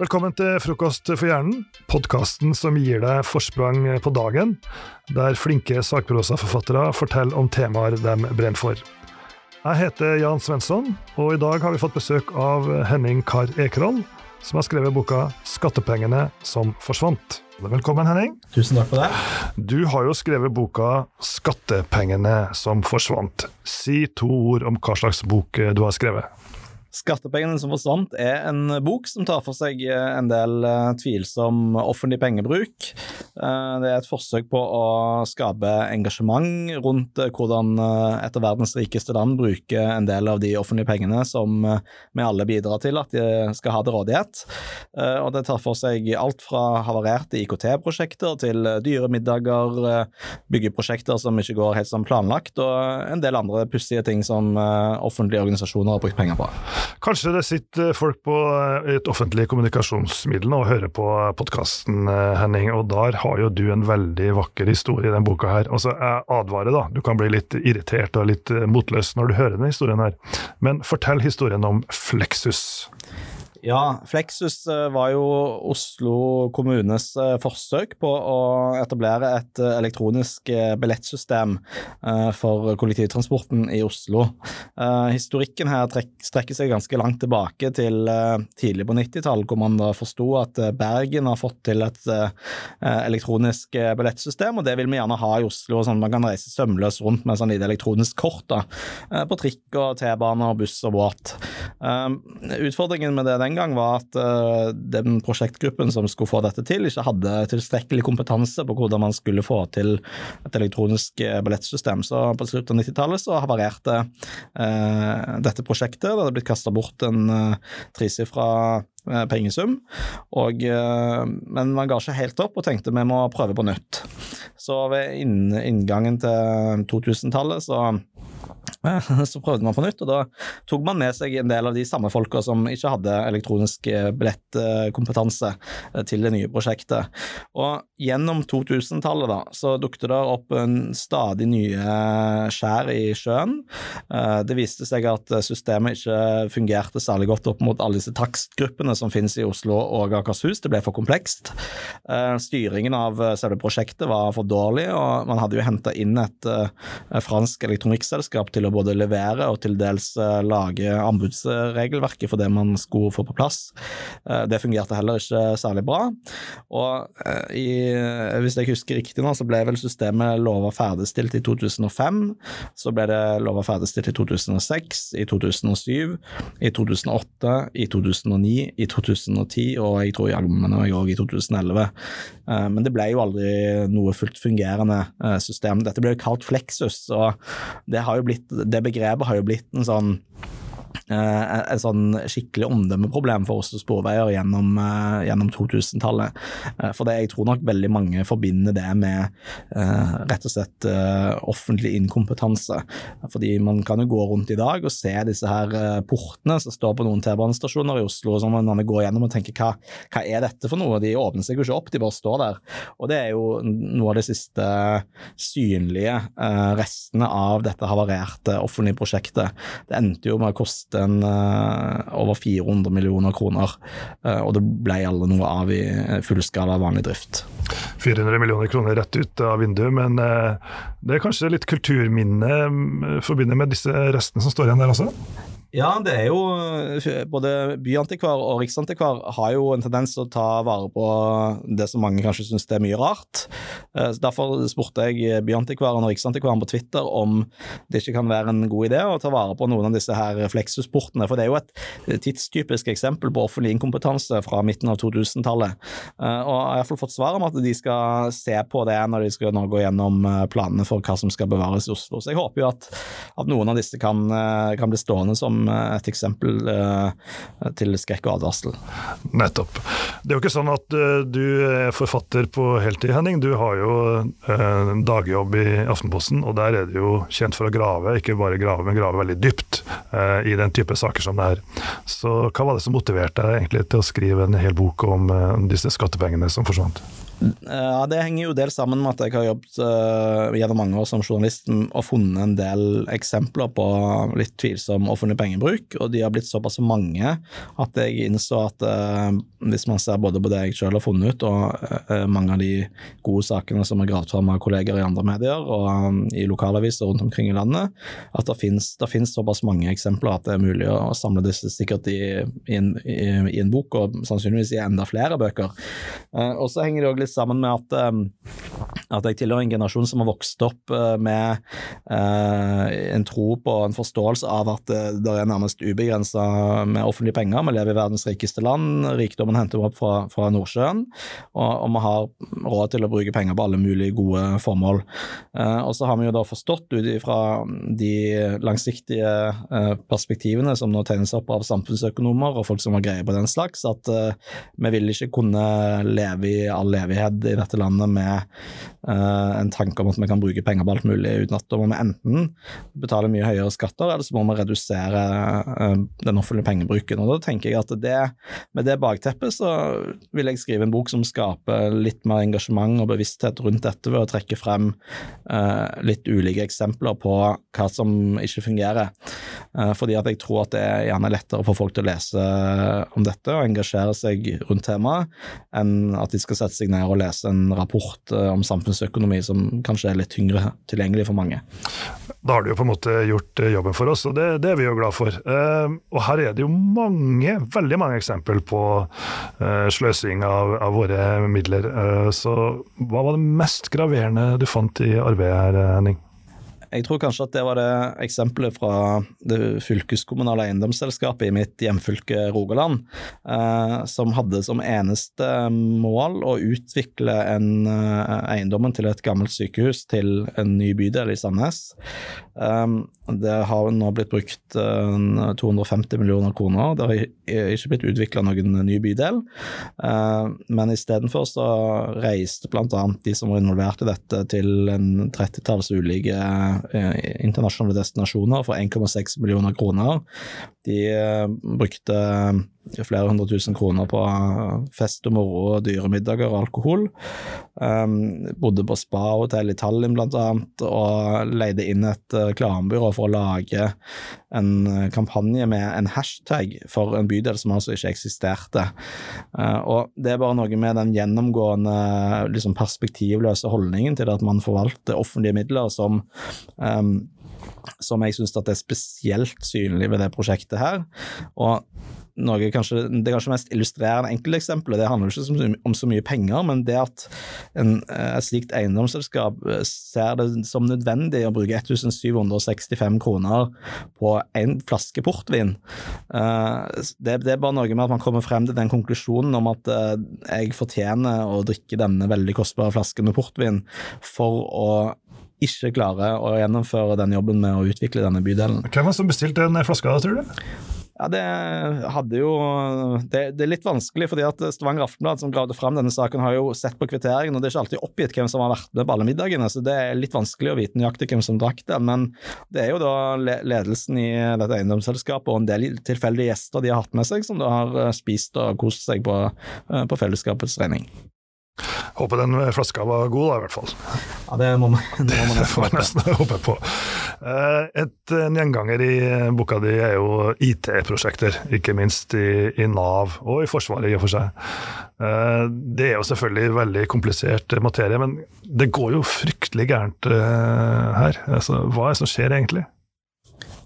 Velkommen til Frokost for hjernen, podkasten som gir deg forsprang på dagen, der flinke sakprosaforfattere forteller om temaer de brenner for. Jeg heter Jan Svensson, og i dag har vi fått besøk av Henning Karr Ekerhold, som har skrevet boka 'Skattepengene som forsvant'. Velkommen, Henning. Tusen takk for det. Du har jo skrevet boka 'Skattepengene som forsvant'. Si to ord om hva slags bok du har skrevet. Skattepengene som forsvant er en bok som tar for seg eh, en del eh, tvilsom offentlig pengebruk. Eh, det er et forsøk på å skape engasjement rundt hvordan et av verdens rikeste land bruker en del av de offentlige pengene som vi alle bidrar til at de skal ha til rådighet. Og det tar for seg alt fra havarerte IKT-prosjekter til dyre middager, byggeprosjekter som ikke går helt som planlagt, og en del andre pussige ting som offentlige organisasjoner har brukt penger på. Kanskje det sitter folk på eh, et offentlig kommunikasjonsmiddel og hører på podkasten, eh, Henning, og der har jo du en veldig vakker historie i denne boka her. Altså, jeg advarer, da, du kan bli litt irritert og litt eh, motløs når du hører denne historien her, men fortell historien om Flexus. Ja, Flexus eh, var jo Oslo kommunes eh, forsøk på å etablere et eh, elektronisk billettsystem for kollektivtransporten i Oslo. Historikken her strekker seg ganske langt tilbake til tidlig på 90-tall, hvor man da forsto at Bergen har fått til et elektronisk billettsystem, og det vil vi gjerne ha i Oslo, sånn at man kan reise sømløst rundt med sånn lite elektronisk kort da, på trikk og T-bane og buss og båt. Utfordringen med det den gang var at uh, den prosjektgruppen som skulle få dette til, ikke hadde tilstrekkelig kompetanse på hvordan man skulle få til et elektronisk eh, billettsystem. Så på slutten av 90-tallet så havarerte uh, dette prosjektet. Det hadde blitt kasta bort en uh, tresifra pengesum. Og, men man ga ikke helt opp og tenkte vi må prøve på nytt. Så ved inngangen til 2000-tallet så Så prøvde man på nytt, og da tok man med seg en del av de samme folka som ikke hadde elektronisk eh, billettkompetanse eh, til det nye prosjektet. Og gjennom 2000-tallet da, så dukket det opp en stadig nye skjær i sjøen. Eh, det viste seg at systemet ikke fungerte særlig godt opp mot alle disse takstgruppene som finnes i Oslo og Akershus. Det ble for komplekst. Styringen av selve prosjektet var for dårlig, og man hadde jo henta inn et fransk elektronikkselskap til å både levere og til dels eh, lage anbudsregelverket for det man skulle få på plass. Eh, det fungerte heller ikke særlig bra. Og eh, i, hvis jeg husker riktig nå, så ble vel systemet lova ferdigstilt i 2005. Så ble det lova ferdigstilt i 2006, i 2007, i 2008, i 2009, i 2010 og jeg tror jammen òg i 2011. Men det ble jo aldri noe fullt fungerende system. Dette ble jo kalt Flexus, og det har jo blitt det begrepet har jo blitt en sånn et sånn skikkelig omdømmeproblem for Oslo Sporveier gjennom, eh, gjennom 2000-tallet. Eh, for det, jeg tror nok veldig mange forbinder det med rett og slett offentlig inkompetanse. Fordi man kan jo gå rundt i dag og se disse her portene som står på noen T-banestasjoner i Oslo, som man går gjennom og tenker hva, hva er dette for noe? De åpner seg jo ikke opp, de bare står der. Og det er jo noe av det siste synlige restene av dette havarerte offentlige prosjektet. Det endte jo med å koste koste en, uh, over 400 millioner kroner, uh, og det ble aldri noe av i fullskala vanlig drift. 400 millioner kroner rett ut av vinduet, men uh, det er kanskje litt kulturminne mm, forbundet med disse restene som står igjen der også? Ja, det er jo eh, Både byantikvar og riksantikvar har jo en tendens til å ta vare på det som mange kanskje syns er mye rart. Eh, derfor spurte jeg byantikvaren og riksantikvaren på Twitter om det ikke kan være en god idé å ta vare på noen av disse her Flexus-portene, for det er jo et tidstypisk eksempel på offentlig inkompetanse fra midten av 2000-tallet. Eh, og jeg har iallfall fått svar om at de skal se på det når de skal nå gå gjennom planene for hva som skal bevares i Oslo. Så jeg håper jo at, at noen av disse kan, kan bli stående som et eksempel eh, til skrekk og advarsel. Nettopp. Det er jo ikke sånn at eh, du er forfatter på heltid, Henning. Du har jo eh, dagjobb i Aftenposten, og der er du jo kjent for å grave, ikke bare grave, men grave veldig dypt i den type saker som det er. Så hva var det som motiverte deg egentlig til å skrive en hel bok om disse skattepengene som forsvant? Ja, Det henger jo dels sammen med at jeg har jobbet uh, gjennom mange år som journalist og funnet en del eksempler på litt tvilsom offentlig pengebruk, og de har blitt såpass mange at jeg innså at uh, hvis man ser både på det jeg selv har funnet ut, og uh, mange av de gode sakene som er gravd fram av kolleger i andre medier og um, i lokalaviser rundt omkring i landet, at det finnes såpass mange eksempler at det er mulig å samle disse sikkert i, i, en, i, i en, bok, og sannsynligvis i enda flere bøker. og så henger det også litt sammen med at, eh, at jeg tilhører en generasjon som har vokst opp eh, med eh, en tro på en forståelse av at det er nærmest ubegrensa med offentlige penger. Vi lever i verdens rikeste land, rikdommen henter vi opp fra, fra Nordsjøen, og, og, vi har råd til å bruke penger på alle mulige gode formål. Og så har vi jo da forstått ut ifra de langsiktige perspektivene som nå tegnes opp av samfunnsøkonomer og folk som har greie på den slags, at vi vil ikke kunne leve i all evighet i dette landet med en tanke om at vi kan bruke penger på alt mulig, uten at da må vi enten betale mye høyere skatter, eller så må vi redusere uh, den offentlige pengebruken. Og da tenker jeg at det, med det bakteppet så vil jeg skrive en bok som skaper litt mer engasjement og bevissthet rundt dette, ved å trekke frem uh, litt ulike eksempler på hva som ikke fungerer. fordi at jeg tror at det er gjerne lettere for folk til å lese om dette og engasjere seg rundt temaet, enn at de skal sette seg ned og lese en rapport om om samfunnsøkonomi som kanskje er litt tyngre tilgjengelig for mange. Da har du jo på en måte gjort eh, jobben for oss, og det, det er vi jo glad for. Eh, og her er det jo mange, veldig mange eksempel på sløsing av, av våre midler. Så hva var det mest graverende du fant i arbeidet her, Henning? Jeg tror kanskje at det var det eksempelet fra det fylkeskommunale eiendomsselskapet i mitt hjemfylke Rogaland, eh, som hadde som eneste mål å utvikle en, eh, eiendommen til et gammelt sykehus til en ny bydel i Sandnes. Eh, det har nå blitt brukt 250 millioner kroner. Det har ikke blitt utvikla noen ny bydel, men istedenfor så reiste bl.a. de som var involvert i dette, til en trettitalls ulike internasjonale destinasjoner for 1,6 millioner kroner. De eh, brukte flere hundre tusen kroner på fest og moro, dyre middager og alkohol. Um, bodde på spahotell i Tallinn blant annet, og leide inn et reklamebyrå for å lage en kampanje med en hashtag for en bydel som altså ikke eksisterte. Uh, og det er bare noe med den gjennomgående liksom perspektivløse holdningen til at man forvalter offentlige midler som um, som jeg syns er spesielt synlig ved det prosjektet her. Og noe kanskje, det kanskje mest illustrerende enkelteksempelet, det handler ikke om så mye penger, men det at en, eh, et slikt eiendomsselskap eh, ser det som nødvendig å bruke 1765 kroner på en flaske portvin. Eh, det, det, er bare noe med at man kommer frem til den konklusjonen om at jeg fortjener å drikke denne veldig kostbare flasken med portvin for å ikke klarer å gjennomføre den jobben med å utvikle denne bydelen. Hvem var det som bestilte den flaska, tror du? Ja, det hadde jo det, det, er litt vanskelig, fordi at Stavanger Aftenblad, som gravde fram denne saken, har jo sett på kvitteringen, og det er ikke alltid oppgitt hvem som har vært med på alle middagene, så det er litt vanskelig å vite nøyaktig hvem som drakk den. Men det er jo da ledelsen i dette eiendomsselskapet og en del tilfeldige gjester de har hatt med seg, som da har spist og kost seg på, på fellesskapets regning. Håper den flaska var god, da, i hvert fall. Ja, det må man, det må man nesten, får nesten håpe på. Eh, et, en gjenganger i boka di er jo IT-prosjekter, ikke minst i, i, Nav og i Forsvaret i og for seg. Eh, det er jo selvfølgelig veldig komplisert materie, men det går jo fryktelig gærent eh, her. Altså, hva er det som skjer egentlig?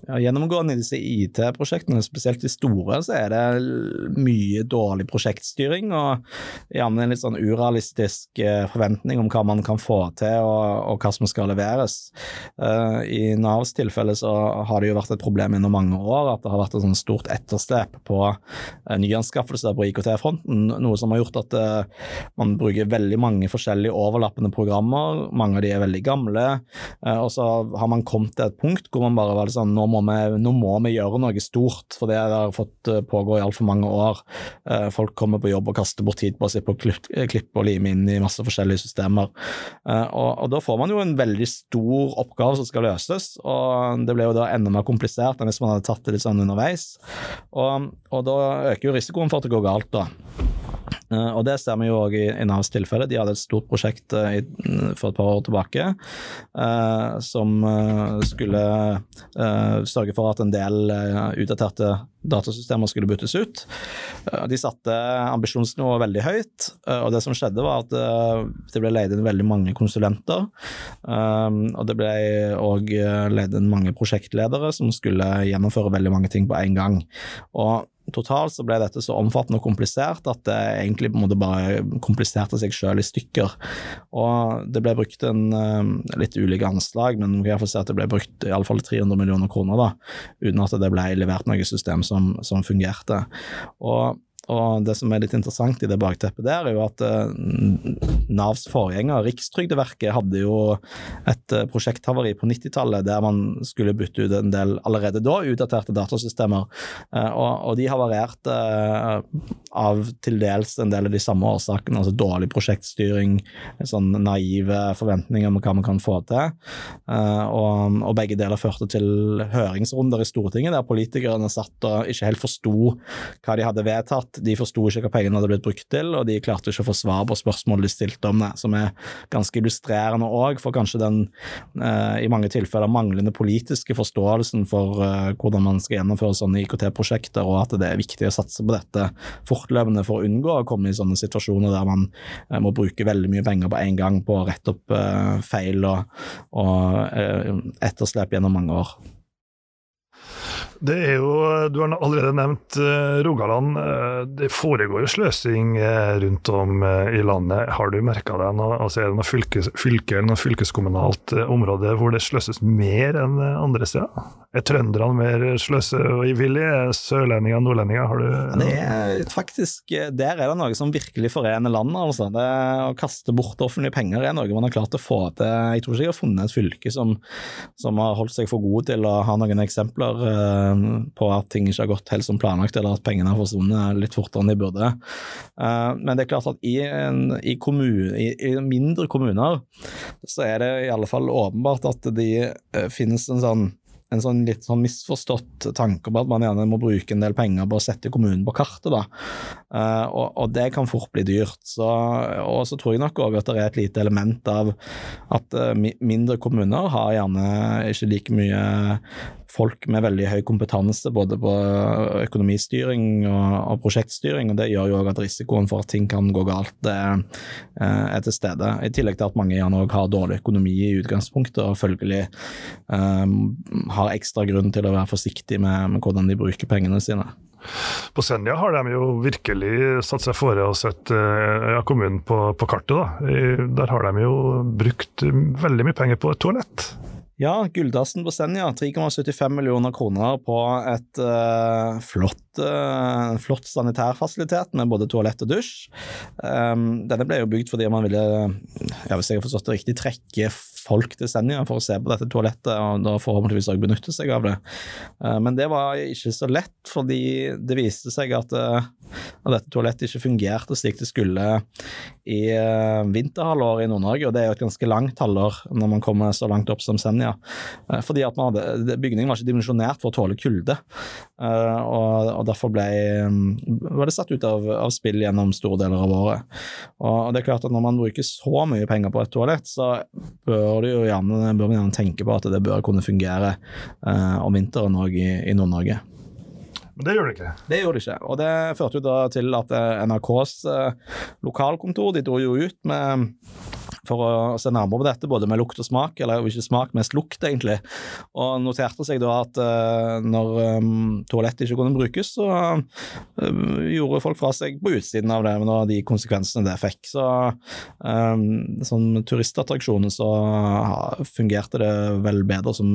Ja, gjennomgående i disse IT-prosjektene, spesielt de store, så er det mye dårlig prosjektstyring og gjerne en litt sånn urealistisk eh, forventning om hva man kan få til og, og hva som skal leveres. Uh, I Navs tilfelle så har det jo vært et problem gjennom mange år at det har vært et sånn stort etterslep på uh, nyanskaffelser på IKT-fronten, noe som har gjort at man bruker veldig mange forskjellige overlappende programmer, mange av de er veldig gamle, og så har man kommet til et punkt hvor man bare var sånn nå må må vi, nå må vi gjøre noe stort, for det har fått eh, pågå i altfor mange år. Eh, folk kommer på jobb og kaster bort tid på å se på klipp og lime inn i masse forskjellige systemer. Eh, og, og, da får man jo en veldig stor oppgave som skal løses, og det ble jo da enda mer komplisert enn hvis man hadde tatt det litt sånn underveis. Og, og da øker jo risikoen for at det går galt, da. Uh, og det vi jo òg i, i Navs tilfelle. De hadde et stort prosjekt uh, i, for et par år tilbake uh, som skulle sørge for at en del utdaterte datasystemer skulle byttes ut. De satte ambisjonsnivået veldig høyt, og det som skjedde var at det ble leid inn veldig mange konsulenter. Og det ble òg leid inn mange prosjektledere som skulle gjennomføre veldig mange ting på en gang. Og Totalt så ble dette så omfattende og komplisert at det egentlig på en måte bare kompliserte seg selv i stykker. Og det ble brukt en eh, litt ulike anslag, men vi iallfall si at det ble brukt iallfall 300 millioner kroner, da, uten at det ble levert noe system som, som fungerte. Og og det som er litt interessant i det bakteppet der, er jo at uh, Navs forgjenger, Rikstrygdeverket, hadde jo et uh, prosjekthavari på 90-tallet der man skulle bytte ut en del allerede da utdaterte datasystemer, og, og, de havarerte av til dels en del av de samme årsakene, altså dårlig prosjektstyring, sånn naive forventninger om hva man kan få til, og, og begge deler førte til høringsrunder i Stortinget der politikerne satt og ikke helt forsto hva de hadde vedtatt de forsto ikke hva pengene hadde blitt brukt til, og de klarte ikke å få svar på spørsmål de stilte om det, som er ganske illustrerende òg for kanskje den eh, i mange tilfeller manglende politiske forståelsen for eh, hvordan man skal gjennomføre sånne IKT-prosjekter, og at det er viktig å satse på dette fortløpende for å unngå å komme i sånne situasjoner der man eh, må bruke veldig mye penger på en gang på å rette opp eh, feil og, og eh, etterslep gjennom mange år. Det er jo, Du har allerede nevnt uh, Rogaland. Uh, det foregår sløsing uh, rundt om i landet. Har du merka det? Altså er det noe fylkes, fylke eller noe fylkeskommunalt område hvor det sløses mer enn andre steder? Er trønderne mer sløsevillige? Er sørlendinger, nordlendinger? Har du det er faktisk, Der er det noe som virkelig forener landet. altså. Det Å kaste bort offentlige penger er noe man har klart å få til. Jeg tror ikke jeg har funnet et fylke som, som har holdt seg for god til å ha noen eksempler på at ting ikke har gått helt som planlagt, eller at pengene har forsvunnet litt fortere enn de burde. Eh, men det er klart at i, en, i, kommun, i, i mindre kommuner så er det i alle fall åpenbart at det eh, finnes en sånn en sånn litt sånn misforstått tanke om at man gjerne må bruke en del penger på å sette kommunen på kartet. da. Uh, og, og, det kan fort bli dyrt. Så, og så tror jeg nok òg at det er et lite element av at uh, mindre kommuner har gjerne ikke like mye folk med veldig høy kompetanse både på økonomistyring og, og prosjektstyring, og det gjør jo òg at risikoen for at ting kan gå galt, eh, er til stede. I tillegg til at mange gjerne òg har dårlig økonomi i utgangspunktet, og følgelig um, har ekstra grunn til å være forsiktig med, med hvordan de bruker pengene sine. På Senja har de jo virkelig satt seg fore å sette ja, kommunen på, på kartet. Da. Der har de jo brukt veldig mye penger på et toalett. Ja, Gulldassen på Senja. 3,75 millioner kroner på et uh, flott, uh, flott sanitærfasilitet med både toalett og dusj. Um, denne ble jo bygd fordi man ville, ja, hvis jeg har forstått det riktig, trekke folk til Senja for å se på dette toalettet, og da forhåpentligvis også benytte seg av det. Uh, men det var ikke så lett, fordi det viste seg at, at dette toalettet ikke fungerte slik det skulle i vinterhalvåret i Nord-Norge, og det er jo et ganske langt halvår når man kommer så langt opp som Senja. Eh, fordi at hadde, Bygningen var ikke dimensjonert for å tåle kulde, og, og, og derfor ble, mm, var det satt ut av, av, spill gjennom store deler av året. Og det er klart at Når man bruker så mye penger på et toalett, så bør, gjerne, bør man gjerne tenke på at det bør kunne fungere eh, om vinteren òg i, i Nord-Norge. Men det gjorde det ikke? Det gjorde det ikke. Og det førte jo da til at NRKs lokalkontor de dro jo ut med for å se nærmere på dette, både med lukt og smak, eller ikke smak, mest lukt, egentlig. Og noterte seg da at uh, når um, toalettet ikke kunne brukes, så uh, gjorde folk fra seg på utsiden av det, med de konsekvensene det fikk. Så um, som turistattraksjon så fungerte det vel bedre som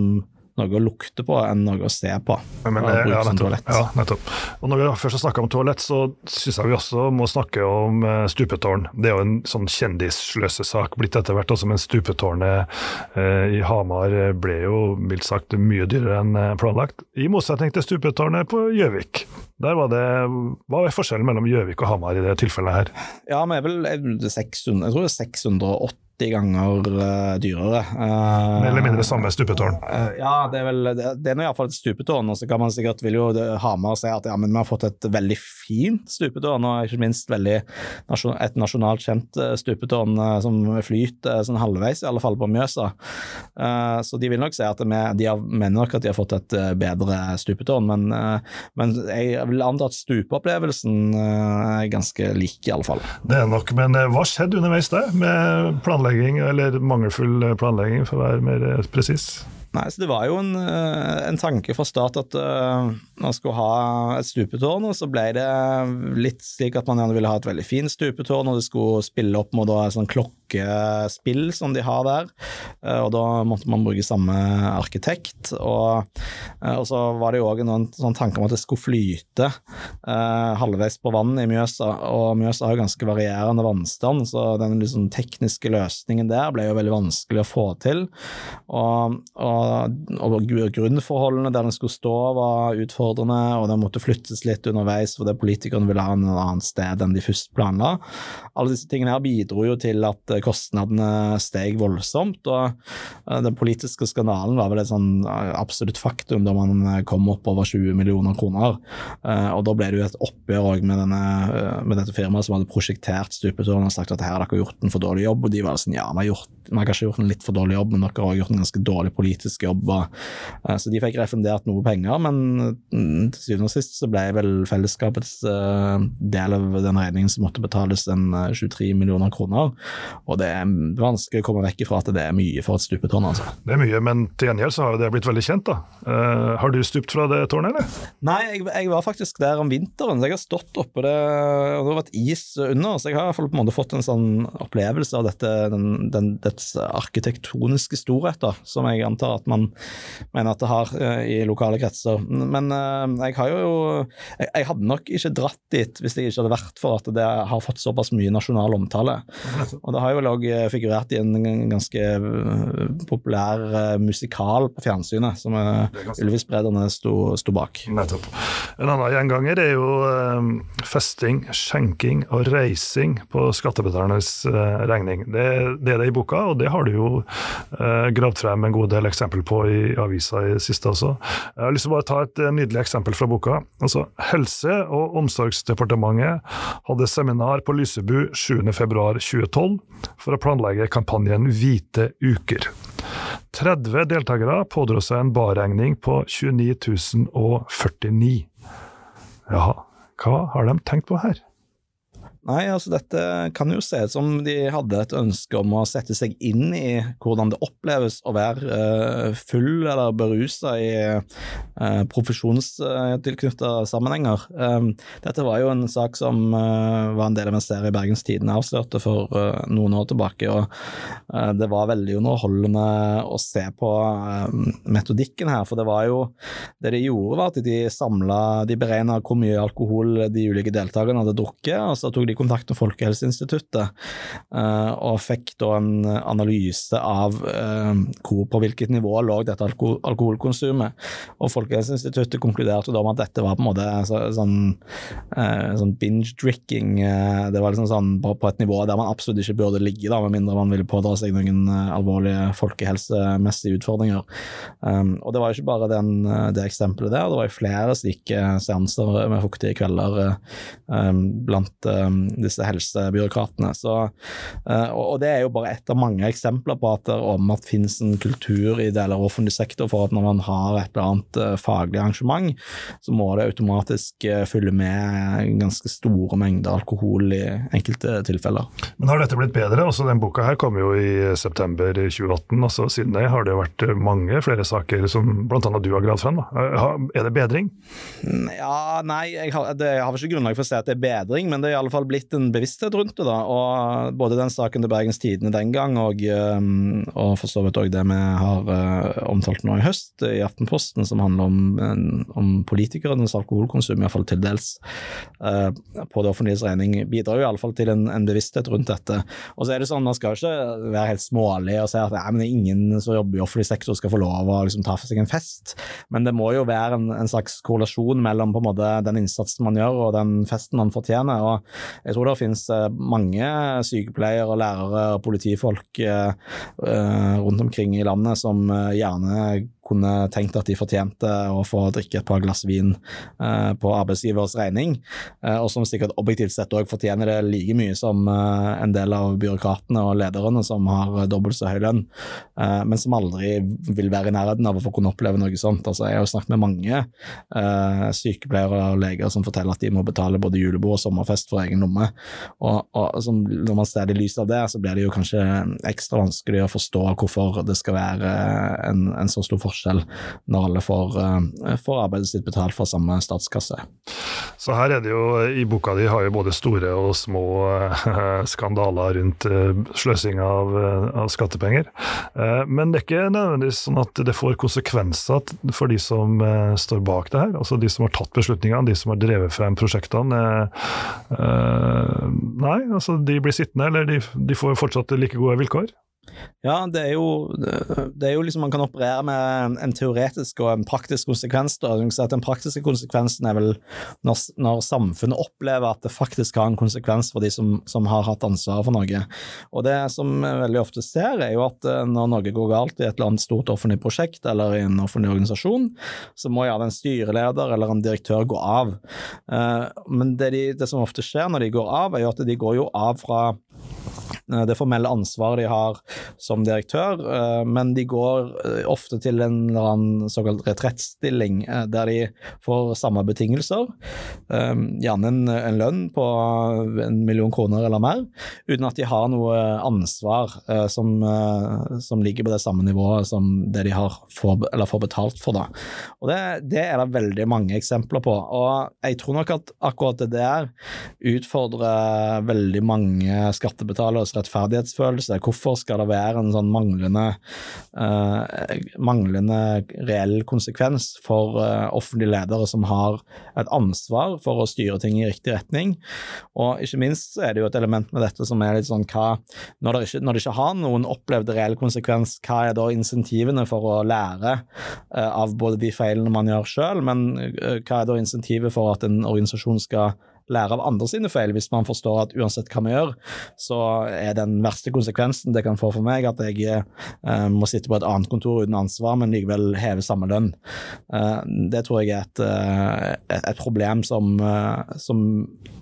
noe å lukte på enn noe å se på. Men, eh, ja, nettopp, ja, nettopp. Og Når vi først snakka om toalett, så syns jeg vi også må snakke om uh, stupetårn. Det er jo en sånn kjendissløsesak blitt etter hvert, også, men stupetårnet uh, i Hamar ble jo mildt sagt mye dyrere enn planlagt. I motsetning til stupetårnet på Gjøvik. Der var det, Hva er forskjellen mellom Gjøvik og Hamar i det tilfellet her? Ja, men jeg, vil, jeg, 600, jeg tror det er 680 80 ganger uh, dyrere. Uh, Mer eller mindre samme stupetårn? Uh, ja, det er vel det, det er iallfall et stupetårn. Og så kan man sikkert vil jo Hamar si at ja, men vi har fått et veldig fint stupetårn, og ikke minst veldig et nasjonalt kjent stupetårn som flyter sånn halvveis, i alle fall på Mjøsa. så de vil nok si at vi, de har, mener nok at de har fått et bedre stupetårn, men, men jeg vil anta at stupeopplevelsen er ganske lik, fall. Det er nok, men hva skjedde underveis der, med planlegging, eller mangelfull planlegging, for å være mer presis? Nei, så Det var jo en, eh, en tanke fra start at uh, man skulle ha et stupetårn, og så ble det litt slik at man gjerne ville ha et veldig fint stupetårn, og det skulle spille opp mot en sånn klokkespill som de har der. Uh, og Da måtte man bruke samme arkitekt. Og, uh, og så var det jo òg en sånn tanke om at det skulle flyte halvveis på vannet i Mjøsa, og Mjøsa har ganske varierende vannstand, så den liksom tekniske løsningen der ble jo veldig vanskelig å få til. og, og og, grunnforholdene der den skulle stå var utfordrende, og den måtte flyttes litt underveis fordi politikerne ville ha en annet sted enn de først planla. Alle disse tingene her bidro jo til at kostnadene steg voldsomt, og eh, den politiske skandalen var vel et sånn eh, absolutt faktum da man eh, kom opp over 20 millioner kroner. Og da ble det jo et oppgjør med, med, med, dette firmaet som hadde prosjektert stupetårnet og sagt at her har dere gjort en for dårlig jobb, og de var sånn ja, vi har, gjort, vi har kanskje gjort en litt for dårlig jobb, men dere har gjort en ganske dårlig politisk jobb. Og, så de fikk refundert noe penger, men mm, til syvende og sist så ble vel fellesskapets del av den regningen som måtte betales, en 23 eh, millioner kroner. Og det er vanskelig å komme vekk ifra at det er mye for et stupetårn. altså. Det er mye, men til gjengjeld så har det blitt veldig kjent, da. Uh, har du stupt fra det tårnet, eller? Nei, jeg, jeg, var faktisk der om vinteren, så jeg har stått oppe det, og det har vært is under, så jeg har på en måte fått en sånn opplevelse av dette, den, den, dets arkitektoniske storhet, da, som jeg antar at man mener at det har uh, i lokale kretser. Men uh, jeg har jo jeg, jeg, hadde nok ikke dratt dit hvis det ikke hadde vært for at det har fått såpass mye nasjonal omtale. Og det har jo vel òg eh, figurert i en ganske populær musikal på fjernsynet, som Ylvis Brederne sto, sto, bak. Nettopp. En annen gjenganger er jo festing, skjenking og reising på skattebetalernes regning. Det, det, er det i boka, og det har du jo gravd frem en god del eksempel på i avisa i siste også. Jeg har lyst til å bare ta et eh, nydelig eksempel fra boka. Altså, Helse- og omsorgsdepartementet hadde seminar på Lysebu 7.2.2012 for å planlegge kampanjen Hvite uker. 30 deltakere pådro seg en barregning på 29 049. Jaha, hva har de tenkt på her? Nei, altså dette kan jo se ut som de hadde et ønske om å sette seg inn i hvordan det oppleves å være uh, full eller berusa i uh, profesjonstilknytta sammenhenger. Um, dette var jo en sak som uh, var en del av en serie Bergens Tidende avslørte for noen år tilbake, og det var veldig underholdende å se på metodikken her, for det var jo Det de gjorde, var at de samla De beregna hvor mye alkohol de ulike deltakerne hadde drukket, og så tok de kontakt med Folkehelseinstituttet uh, og fikk da en analyse av uh, hvor, på hvilket nivå lå dette alko alkoholkonsumet. Og Folkehelseinstituttet konkluderte da med at dette var på en måte så, sånn, uh, sånn binge-drikking. det var liksom sånn på, på, et nivå der man absolutt ikke burde ligge, da, med mindre man ville pådra seg noen alvorlige folkehelsemessige utfordringer. Og det var jo ikke bare den, det eksempelet der, det var jo flere slike seanser med fuktige kvelder blant um, disse helsebyråkratene. Så, eh, og det er jo bare ett av mange eksempler på at det om at finnes en kultur i deler av offentlig sektor for at når man har et eller annet eh, faglig arrangement, så må det automatisk fylle med ganske store mengder alkohol i enkelte tilfeller. Men har dette blitt bedre? Også den boka her kom jo i september 2018. altså Siden det har det vært mange flere saker som bl.a. du har gravd frem. Er det bedring? Ja, nei, jeg har, det, jeg har ikke grunnlag for å si at det er bedring, men det er i alle fall blitt en bevissthet rundt det. da, og Både den saken til Bergens Tidende den gang, og, um, og for så vidt òg det vi har uh, omtalt nå i høst i Aftenposten, som handler om, om politikernes alkoholkonsum, iallfall til dels, uh, på det offentliges regning, bidrar jo iallfall til en, en, bevissthet rundt dette. Og så er det sånn, Man skal ikke være helt smålig og si at nei, men ingen som jobber i offentlig sektor skal få lov å liksom, ta for seg en fest, men det må jo være en, en slags korrelasjon mellom på en måte den innsatsen man gjør og den festen man fortjener. og jeg tror det finnes mange sykepleiere, lærere og politifolk rundt omkring i landet som gjerne kunne tenkt at de fortjente å få drikke et par glass vin eh, på arbeidsgivers regning, eh, og som sikkert objektivt sett òg fortjener det like mye som eh, en del av byråkratene og lederne som har dobbelt så høy lønn, men som aldri vil være i nærheten av å få kunne oppleve noe sånt. Altså, jeg har jo snakket med mange sykepleiere og leger som forteller at de må betale både julebord og sommerfest for egen lomme, og, og som, når man ser det i lys av det, så blir det jo kanskje ekstra vanskelig å forstå hvorfor det skal være en, en så stor forskjell forskjell når alle får, eh, får arbeidet sitt betalt fra samme statskasse. Så her er det jo, i boka di har jo både store og små eh, skandaler rundt eh, sløsing av, av skattepenger. Men det er ikke nødvendigvis sånn at det får konsekvenser for de som står bak det her, altså de som har tatt beslutningene, de som har drevet frem prosjektene. Nei, altså de blir sittende, eller de, de får fortsatt like gode vilkår? Ja, det er, jo, det er jo liksom Man kan operere med en teoretisk og en praktisk konsekvens. Da. Den praktiske konsekvensen er vel når, når, samfunnet opplever at det faktisk har en konsekvens for de som, som har hatt ansvaret for noe. Og Det som vi veldig ofte ser, er jo at eh, når noe går galt i et eller annet stort offentlig prosjekt eller i en offentlig organisasjon, så må gjerne en styreleder eller en direktør gå av. Eh, men det, de, det som ofte skjer når de går av, er jo at de går jo av fra det formelle ansvaret de har som direktør, eh, men de går eh, ofte til en eller annen såkalt retrettstilling der de får samme betingelser, gjerne en, lønn på en million kroner eller mer, uten at de har noe ansvar som, som ligger på det samme nivået som det de har får, får betalt for. Da. Og det, det, er det veldig mange eksempler på, og jeg tror nok at akkurat det der utfordrer veldig mange skattebetaleres rettferdighetsfølelse. Hvorfor skal det være en sånn manglende, uh, manglende reell konsekvens for uh, offentlige ledere som har et ansvar for å styre ting i riktig retning? Og ikke minst er det jo et element med dette som er litt sånn hva Når det ikke, når det ikke har noen opplevd reell konsekvens, hva er da insentivene for å lære uh, av både de feilene man gjør sjøl, men hva er da insentivet for at en organisasjon skal lære av andre sine feil, hvis man forstår at uansett hva vi gjør, så er den verste konsekvensen det kan få for meg, at jeg eh, må sitte på et annet kontor uten ansvar, men likevel heve samme lønn. Eh, det tror jeg er et, eh, et, et problem som, eh, som,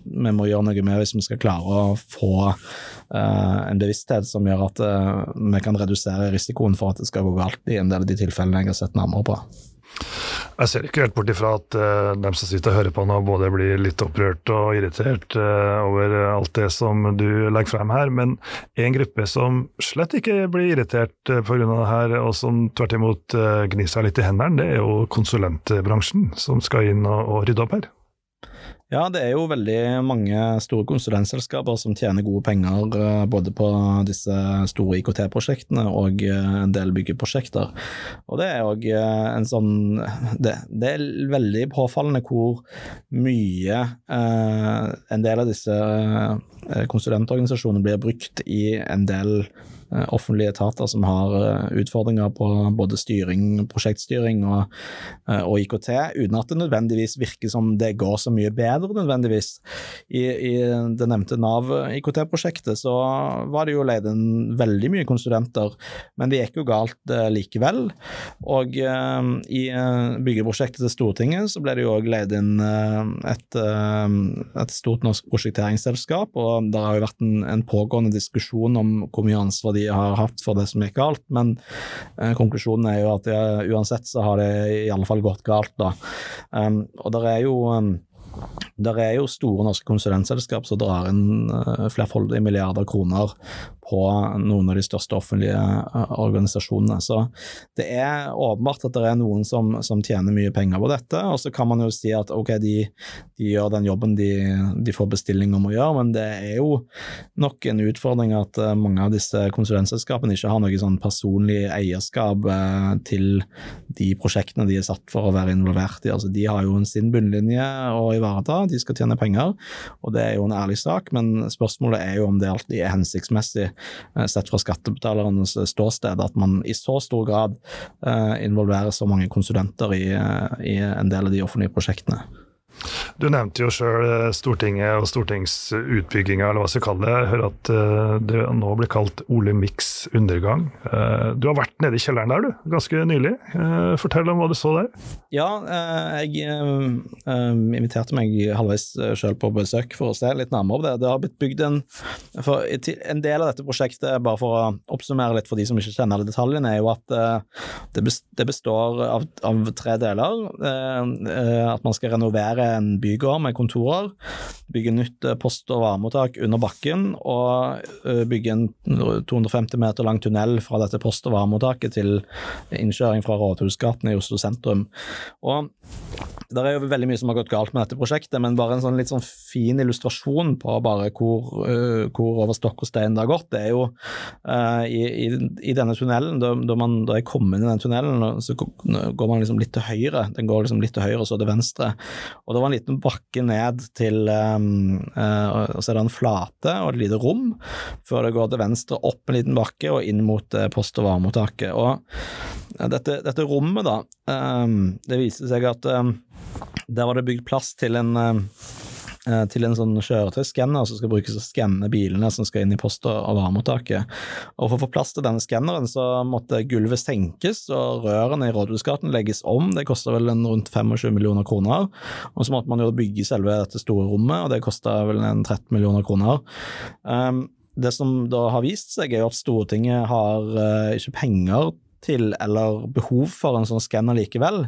vi må gjøre noe med hvis vi skal klare å få eh, en bevissthet som gjør at eh, vi kan redusere risikoen for at det skal gå galt i en del av de tilfellene jeg har sett nærmere på. Jeg ser ikke helt bort ifra at uh, dem som sitter og hører på nå, både blir litt opprørt og irritert uh, over alt det som du legger frem her, men en gruppe som slett ikke blir irritert uh, pga. det her, og som tvert imot uh, gnir seg litt i hendene, det er jo konsulentbransjen som skal inn og, og rydde opp her. Ja, det er jo veldig mange store konsulentselskaper som tjener gode penger eh, både på disse store IKT-prosjektene og eh, en del byggeprosjekter. Og det er òg eh, en sånn det, det, er veldig påfallende hvor mye eh, en del av disse konsulentorganisasjonene blir brukt i en del offentlige etater som har eh, utfordringer på både styring, prosjektstyring og, eh, og, IKT, uten at det nødvendigvis virker som det går så mye bedre, nødvendigvis. I, i det nevnte Nav IKT-prosjektet så var det jo leid inn veldig mye konsulenter, men det gikk jo galt likevel. Og i byggeprosjektet til Stortinget så ble det jo òg leid inn et, et, stort norsk prosjekteringsselskap, og det har jo vært en, en pågående diskusjon om hvor mye ansvar de de har hatt for det som gikk galt, men eh, konklusjonen er jo at det, uansett så har det i alle fall gått galt, da. Um, og det er jo um, der er jo store norske konsulentselskap som drar inn uh, flerfoldige milliarder kroner på noen av de største offentlige uh, organisasjonene. Så det er åpenbart at det er noen som, som, tjener mye penger på dette. Og så kan man jo si at ok, de, de gjør den jobben de, de, får bestilling om å gjøre, men det er jo nok en utfordring at uh, mange av disse konsulentselskapene ikke har noe sånn personlig eierskap til de prosjektene de er satt for å være involvert i. Altså, de har jo sin bunnlinje å ivareta de skal tjene penger, og det er jo en ærlig sak, men spørsmålet er jo om det alltid er hensiktsmessig, eh, sett fra skattebetalernes ståsted, at man i så stor grad eh, involverer så mange konsulenter i, eh, i en del av de offentlige prosjektene. Du nevnte jo sjøl eh, Stortinget og stortingsutbygginga, eller hva skal kalle det. Jeg hører at eh, det nå blir kalt Ole Mix undergang. Eh, du har vært nede i kjelleren der, du, ganske nylig. Fortell om hva du så der. Ja, jeg inviterte meg halvveis sjøl på besøk for å se litt nærmere på det. Det har blitt bygd en for En del av dette prosjektet, bare for å oppsummere litt for de som ikke kjenner alle detaljene, er jo at det består av, av tre deler. At man skal renovere en bygård med kontorer, bygge nytt eh, post- og varemottak under bakken og eh, bygge en 250 meter lang tunnel fra dette post- og varemottaket til innkjøring fra Rådhusgaten i Oslo sentrum. Og det er jo veldig mye som har gått galt med dette prosjektet, men bare en sånn litt sånn fin illustrasjon på bare hvor, uh, hvor over stokk og stein det har gått, det er jo uh, i, i, i, denne tunnelen, da, da, man, da jeg kom inn i den tunnelen, så går man liksom litt til høyre. Den går liksom litt til høyre og så til venstre. Og det var en liten bakke ned til um, uh, Og så er det en flate og et lite rom før det går til venstre opp en liten bakke og inn mot post- og varemottaket. Og dette, dette rommet, da, um, det viste seg at um, der var det bygd plass til en til en sånn kjøretøyskanner som skal brukes å skanne bilene som skal inn i post- og varemottaket. Og For å få plass til denne skanneren så måtte gulvet senkes og rørene i Rådhusgaten legges om. Det kosta vel en rundt 25 millioner kroner. Og så måtte man jo bygge selve dette store rommet, og det kosta vel en 13 millioner kroner. Um, det som da har vist seg, er jo at Stortinget har uh, ikke penger til eller behov for en sånn skanner likevel.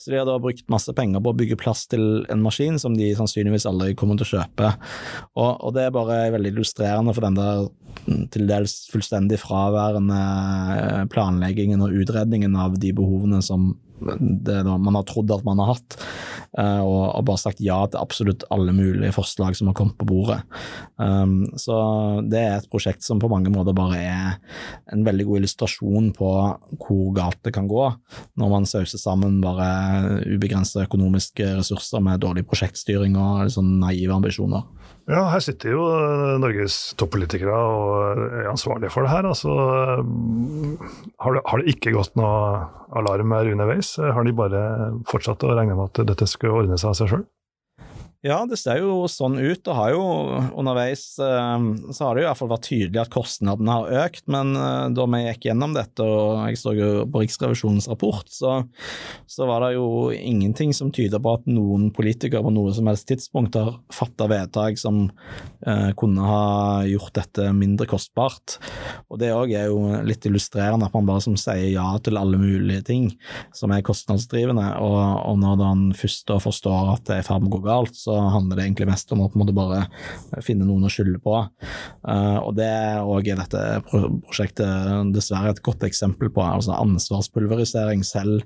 Så de har da brukt masse penger på å bygge plass til en maskin som de sannsynligvis aldri kommer til å kjøpe. Og, og det er bare veldig illustrerende for den der til dels fullstendig fraværende planleggingen og utredningen av de behovene som det man har trodd at man har hatt, eh, og, og, bare sagt ja til absolutt alle mulige forslag som har kommet på bordet. Um, så det er et prosjekt som på mange måter bare er en veldig god illustrasjon på hvor galt det kan gå når man sauser sammen bare ubegrensede økonomiske ressurser med dårlig prosjektstyring og sånn naive ambisjoner. Ja, her sitter jo Norges toppolitikere og er ansvarlige for det her. Altså, har, det, har det ikke gått noe alarm her underveis? Har de bare fortsatt å regne med at dette skulle ordne seg av seg sjøl? Ja, det ser jo sånn ut. og har jo underveis eh, så har det jo i hvert fall vært tydelig at kostnadene har økt, men eh, da vi gikk gjennom dette, og jeg så jo på Riksrevisjonens rapport, så, så var det jo ingenting som tyder på at noen politikere på noe som helst tidspunkt har fatta vedtak som eh, kunne ha gjort dette mindre kostbart. Og Det òg er jo litt illustrerende at man bare som sier ja til alle mulige ting som er kostnadsdrivende, og, og når man først da forstår at det er i ferd med å gå galt, så handler det egentlig mest om å på en måte bare finne noen å skylde på. Uh, og det òg er dette prosjektet dessverre et godt eksempel på. altså Ansvarspulverisering selv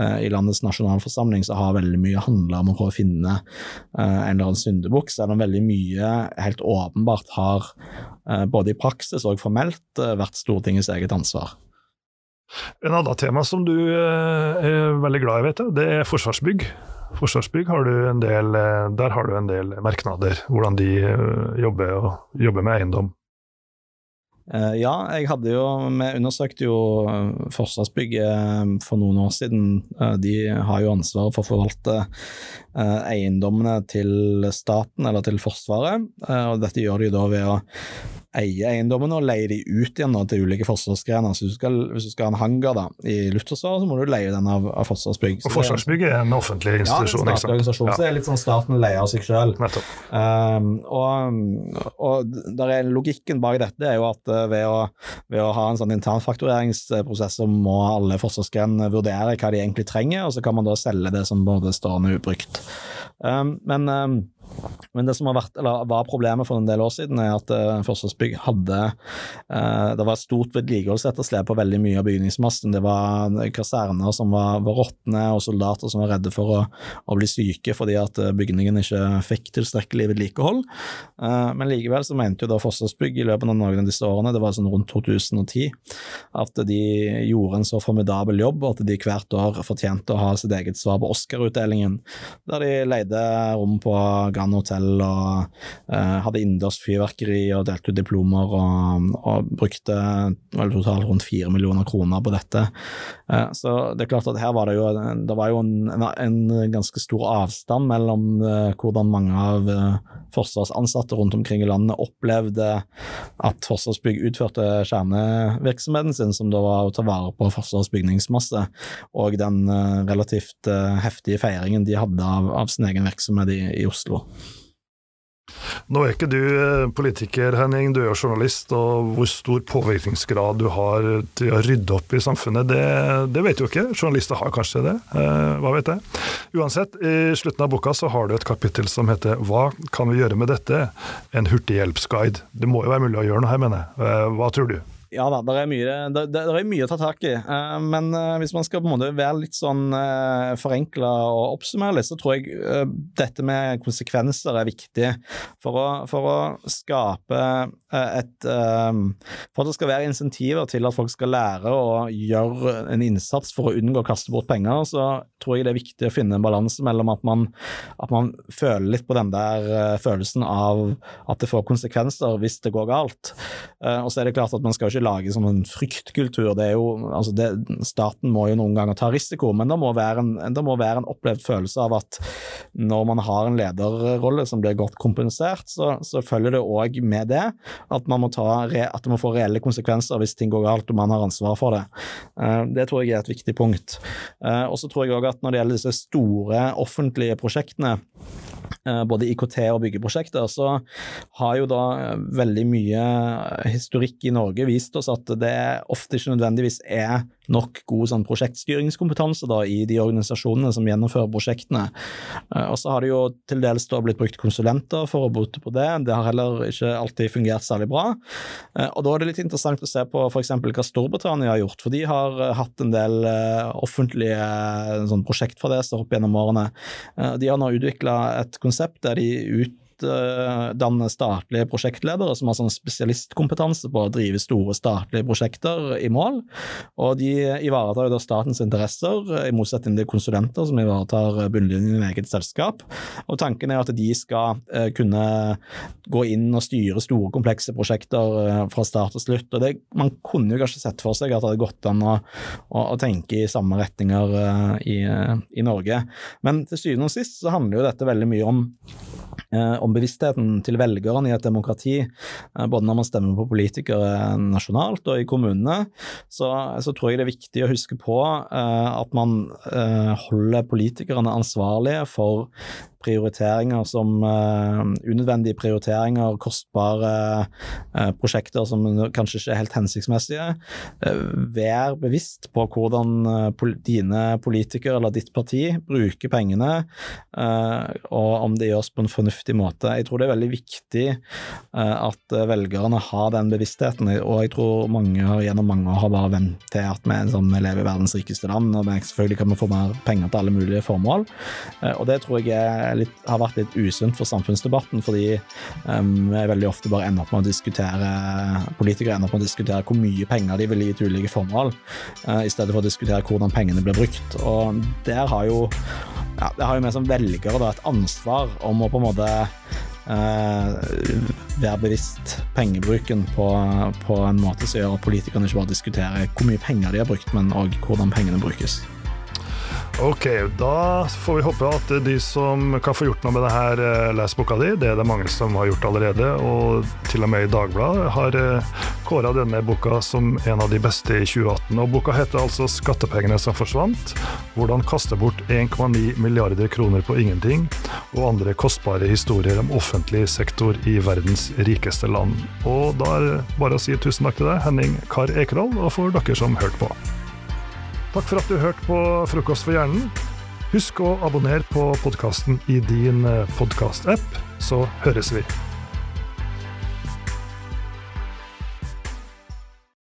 uh, i landets nasjonalforsamling så har veldig mye handla om å prøve å finne uh, en eller annen syndebukk, selv om veldig mye helt åpenbart har både i praksis og formelt vært Stortingets eget ansvar. En annen tema som du er veldig glad i, vet jeg, det er Forsvarsbygg. Forsvarsbygg har del, eh, der har du en del merknader, hvordan de eh, jobber, jobber med eiendom. Eh, ja, jeg hadde jo Vi undersøkte jo Forsvarsbygg for noen år siden. De har jo ansvaret for å forvalte eiendommene til staten eller til Forsvaret. og Dette gjør de da ved å eie eiendommene og leie de ut igjen da, til ulike forsvarsgrener. Så hvis du, skal, hvis du skal ha en hangar da, i Luftforsvaret, så må du leie den av, av Forsvarsbygg. og Forsvarsbygg er en offentlig institusjon? Ja, en statlig organisasjon, ja. så det er litt sånn staten leier av seg sjøl. Um, og, og der er logikken bak dette er jo at uh, ved å, ved å ha en sånn internfaktureringsprosess, så må alle forsvarsgrenene vurdere hva de egentlig trenger, og så kan man da selge det som både stående ubrukt. Um, men um, men det som vært, var problemet for en del år siden, er at uh, Forsvarsbygg hadde uh, Det var et stort vedlikeholdsetterslep på veldig mye av bygningsmassen. Det var kaserner som var, var råtne, og soldater som var redde for å, å bli syke fordi at bygningen ikke fikk tilstrekkelig vedlikehold. Uh, men likevel så mente jo da Forsvarsbygg i løpet av noen av disse årene, det var sånn rundt 2010, at de gjorde en så formidabel jobb at de hvert år fortjente å ha sitt eget svar på Oscar-utdelingen, der de leide rom på Grand hotell og uh, hadde innendørs fyrverkeri og delte ut diplomer og, og brukte vel totalt rundt fire millioner kroner på dette. Uh, så det er klart at her var det jo, det var jo en, en ganske stor avstand mellom uh, hvordan mange av forsvarsansatte rundt omkring i landet opplevde at Forsvarsbygg utførte kjernevirksomheten sin, som da var å ta vare på Forsvarets bygningsmasse, og den relativt heftige feiringen de hadde av, av sin egen virksomhet i, i Oslo. Nå er ikke du eh, politiker, Henning, du er jo journalist, og hvor stor påvirkningsgrad du har til å rydde opp i samfunnet, det, det vet du ikke. Journalister har kanskje det, eh, hva vet jeg. Uansett, i slutten av boka så har du et kapittel som heter Hva kan vi gjøre med dette? En hurtighjelpsguide. Det må jo være mulig å gjøre noe her, mener jeg. Eh, hva tror du? Ja da, det er, mye, er mye å ta tak i. Uh, men uh, hvis man skal på en måte være litt sånn uh, forenkla og oppsummere litt, så tror jeg uh, dette med konsekvenser er viktig for å, for å skape et For at det skal være insentiver til at folk skal lære å gjøre en innsats for å unngå å kaste bort penger, så tror jeg det er viktig å finne en balanse mellom at man, at man føler litt på den der følelsen av at det får konsekvenser hvis det går galt. og så er det klart at man skal ikke ikke lage sånn en fryktkultur. Det er jo, altså det, staten må jo noen ganger ta risiko, men det må, være en, det må være en opplevd følelse av at når man har en lederrolle som blir godt kompensert, så, så følger det òg med det at man må ta, at det må få reelle konsekvenser hvis ting går galt og man har ansvar for det. Eh, det tror jeg er et viktig punkt. Eh, og så tror jeg òg at når det gjelder disse store offentlige prosjektene, både IKT og byggeprosjekter, så har jo da eh, veldig mye historikk i Norge vist oss at det ofte ikke nødvendigvis er nok god sånn prosjektstyringskompetanse da, i de organisasjonene som gjennomfører prosjektene. Eh, og så har det jo til dels da blitt brukt konsulenter for å bote på det. Det har heller ikke alltid fungert særlig bra. Og da er det litt interessant å se på f.eks. hva Storbritannia har gjort, for de har hatt en del offentlige sånn prosjektfadeser opp gjennom årene. De har nå utvikla et konsept der de ut utdanne statlige prosjektledere som har sånn spesialistkompetanse på å drive store statlige prosjekter i mål. Og de ivaretar jo da statens interesser, i motsetning til konsulenter som ivaretar bunnlinjen i eget selskap. Og tanken er at de skal eh, kunne gå inn og styre store, komplekse prosjekter eh, fra start til slutt. Og det, man kunne jo kanskje sett for seg at det hadde gått an å, å, å tenke i samme retninger i, i Norge. Men til syvende og sist så handler jo dette veldig mye om Eh, om bevisstheten til velgerne i et demokrati, eh, både når man stemmer på politikere nasjonalt og i kommunene, så, så tror jeg det er viktig å huske på eh, at man holder politikerne ansvarlige for prioriteringer som uh, unødvendige prioriteringer, kostbare uh, prosjekter som kanskje ikke er helt hensiktsmessige. Uh, vær bevisst på hvordan pol dine politikere eller ditt parti bruker pengene, og om det gjøres på en fornuftig måte. Jeg tror det er veldig viktig at velgerne har den bevisstheten, og jeg tror mange gjennom mange år har bare vent til at vi sånn, lever i verdens rikeste land, og vi selvfølgelig kan vi få mer penger til alle mulige formål. og det tror jeg er litt, har vært litt usunt for samfunnsdebatten, fordi um, vi veldig ofte bare ender opp med å diskutere Politikere ender opp med å diskutere hvor mye penger de vil gi til ulike formål, uh, i stedet for å diskutere hvordan pengene blir brukt. Og der har jo ja, det har jo vi som velgere da, et ansvar om å på en måte Uh, være bevisst pengebruken på, på, en måte som gjør at politikerne ikke bare diskuterer hvor mye penger de har brukt, men òg hvordan pengene brukes. Ok, da får vi håpe at de som kan få gjort noe med det her, eh, leser boka di. Det er det mange som har gjort allerede, og til og med i Dagbladet har eh, kåra denne boka som en av de beste i 2018. Og Boka heter altså 'Skattepengene som forsvant'. Hvordan kaste bort 1,9 milliarder kroner på ingenting, og andre kostbare historier om offentlig sektor i verdens rikeste land. Og da er det bare å si tusen takk til deg, Henning Kar Ekerhold, og for dere som hørte på. Takk for at du hørte på Frokost for hjernen. Husk å abonnere på podkasten i din eh, podkast-app, så høres vi.